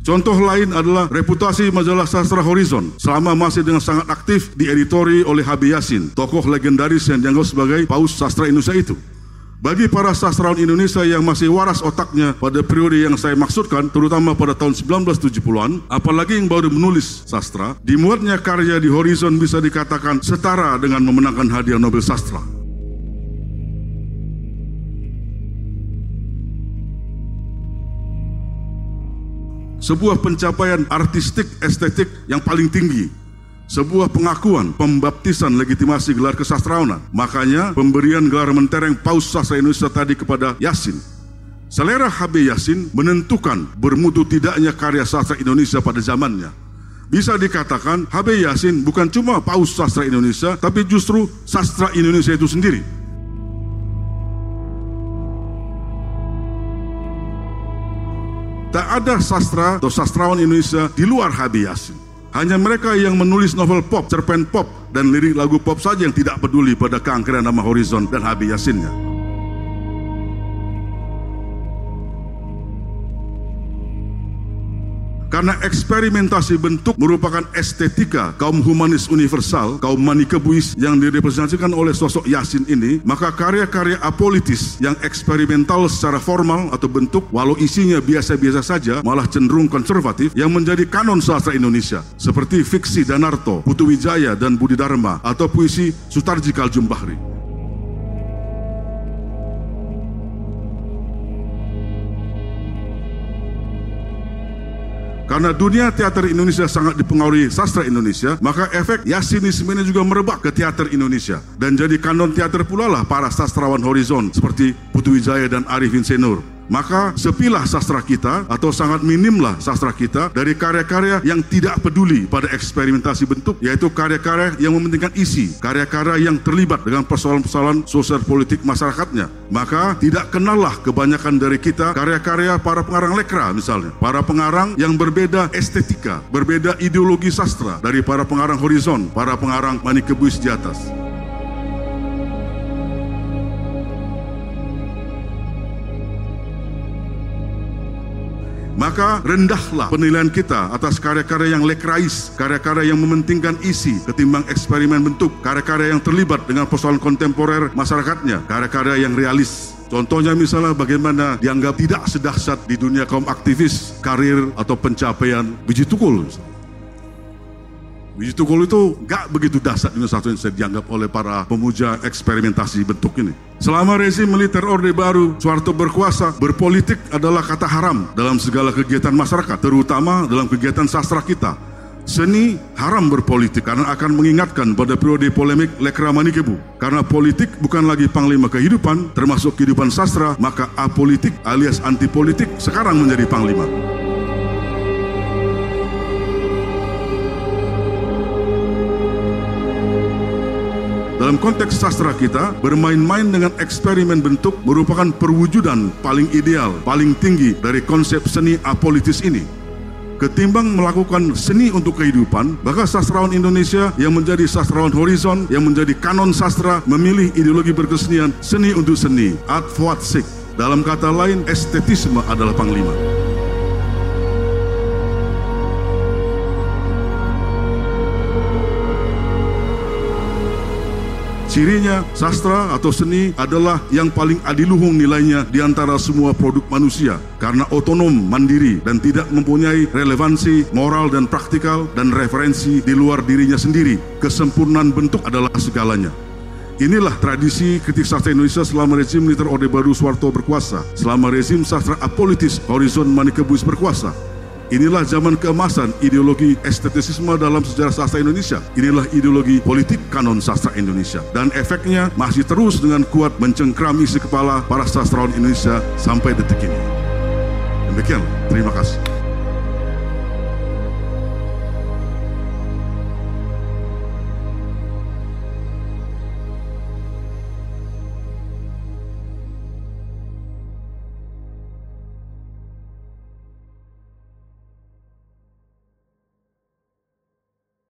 Contoh lain adalah reputasi majalah sastra Horizon selama masih dengan sangat aktif dieditori oleh Habib Yasin, tokoh legendaris yang dianggap sebagai paus sastra Indonesia itu. Bagi para sastrawan Indonesia yang masih waras otaknya pada periode yang saya maksudkan, terutama pada tahun 1970-an, apalagi yang baru menulis sastra, dimuatnya karya di Horizon bisa dikatakan setara dengan memenangkan hadiah Nobel Sastra. Sebuah pencapaian artistik estetik yang paling tinggi sebuah pengakuan pembaptisan legitimasi gelar kesastrawanan. Makanya pemberian gelar mentereng Paus Sastra Indonesia tadi kepada Yasin. Selera HB Yasin menentukan bermutu tidaknya karya sastra Indonesia pada zamannya. Bisa dikatakan HB Yasin bukan cuma Paus Sastra Indonesia, tapi justru sastra Indonesia itu sendiri. Tak ada sastra atau sastrawan Indonesia di luar HB Yasin. Hanya mereka yang menulis novel pop, cerpen pop, dan lirik lagu pop saja yang tidak peduli pada keangkeran nama Horizon dan Habib Yasinnya. Karena eksperimentasi bentuk merupakan estetika kaum humanis universal, kaum manikebuis yang direpresentasikan oleh sosok Yasin ini, maka karya-karya apolitis yang eksperimental secara formal atau bentuk, walau isinya biasa-biasa saja, malah cenderung konservatif, yang menjadi kanon sastra Indonesia, seperti fiksi Danarto, Putu Wijaya, dan Budi Dharma, atau puisi Sutarji Kaljum Karena dunia teater Indonesia sangat dipengaruhi sastra Indonesia, maka efek Yasinisme ini juga merebak ke teater Indonesia. Dan jadi kanon teater pula lah para sastrawan horizon seperti Putu Wijaya dan Arifin Senur maka sepilah sastra kita atau sangat minimlah sastra kita dari karya-karya yang tidak peduli pada eksperimentasi bentuk yaitu karya-karya yang mementingkan isi karya-karya yang terlibat dengan persoalan-persoalan sosial politik masyarakatnya. Maka tidak kenallah kebanyakan dari kita karya-karya para pengarang lekra misalnya para pengarang yang berbeda estetika berbeda ideologi sastra dari para pengarang horizon para pengarang manikebuis di Maka rendahlah penilaian kita atas karya-karya yang lekrais, karya-karya yang mementingkan isi ketimbang eksperimen bentuk, karya-karya yang terlibat dengan persoalan kontemporer masyarakatnya, karya-karya yang realis. Contohnya misalnya bagaimana dianggap tidak sedahsyat di dunia kaum aktivis, karir atau pencapaian biji tukul. Misalnya. Biji tukul itu gak begitu dasar ini satu yang saya dianggap oleh para pemuja eksperimentasi bentuk ini. Selama rezim militer Orde Baru, Soeharto berkuasa, berpolitik adalah kata haram dalam segala kegiatan masyarakat, terutama dalam kegiatan sastra kita. Seni haram berpolitik karena akan mengingatkan pada periode polemik Lekra Manikebu. Karena politik bukan lagi panglima kehidupan, termasuk kehidupan sastra, maka apolitik alias anti politik sekarang menjadi panglima. Dalam konteks sastra kita, bermain-main dengan eksperimen bentuk merupakan perwujudan paling ideal, paling tinggi dari konsep seni apolitis ini. Ketimbang melakukan seni untuk kehidupan, maka sastrawan Indonesia yang menjadi sastrawan horizon, yang menjadi kanon sastra, memilih ideologi berkesenian seni untuk seni, art for art sake. Dalam kata lain, estetisme adalah panglima. Cirinya, sastra atau seni adalah yang paling adiluhung nilainya di antara semua produk manusia karena otonom, mandiri, dan tidak mempunyai relevansi moral dan praktikal dan referensi di luar dirinya sendiri. Kesempurnaan bentuk adalah segalanya. Inilah tradisi kritik sastra Indonesia selama rezim militer Orde Baru Soeharto berkuasa, selama rezim sastra apolitis Horizon Manikebuis berkuasa, Inilah zaman keemasan ideologi estetisisme dalam sejarah sastra Indonesia. Inilah ideologi politik kanon sastra Indonesia. Dan efeknya masih terus dengan kuat mencengkram isi kepala para sastrawan Indonesia sampai detik ini. Demikian, terima kasih.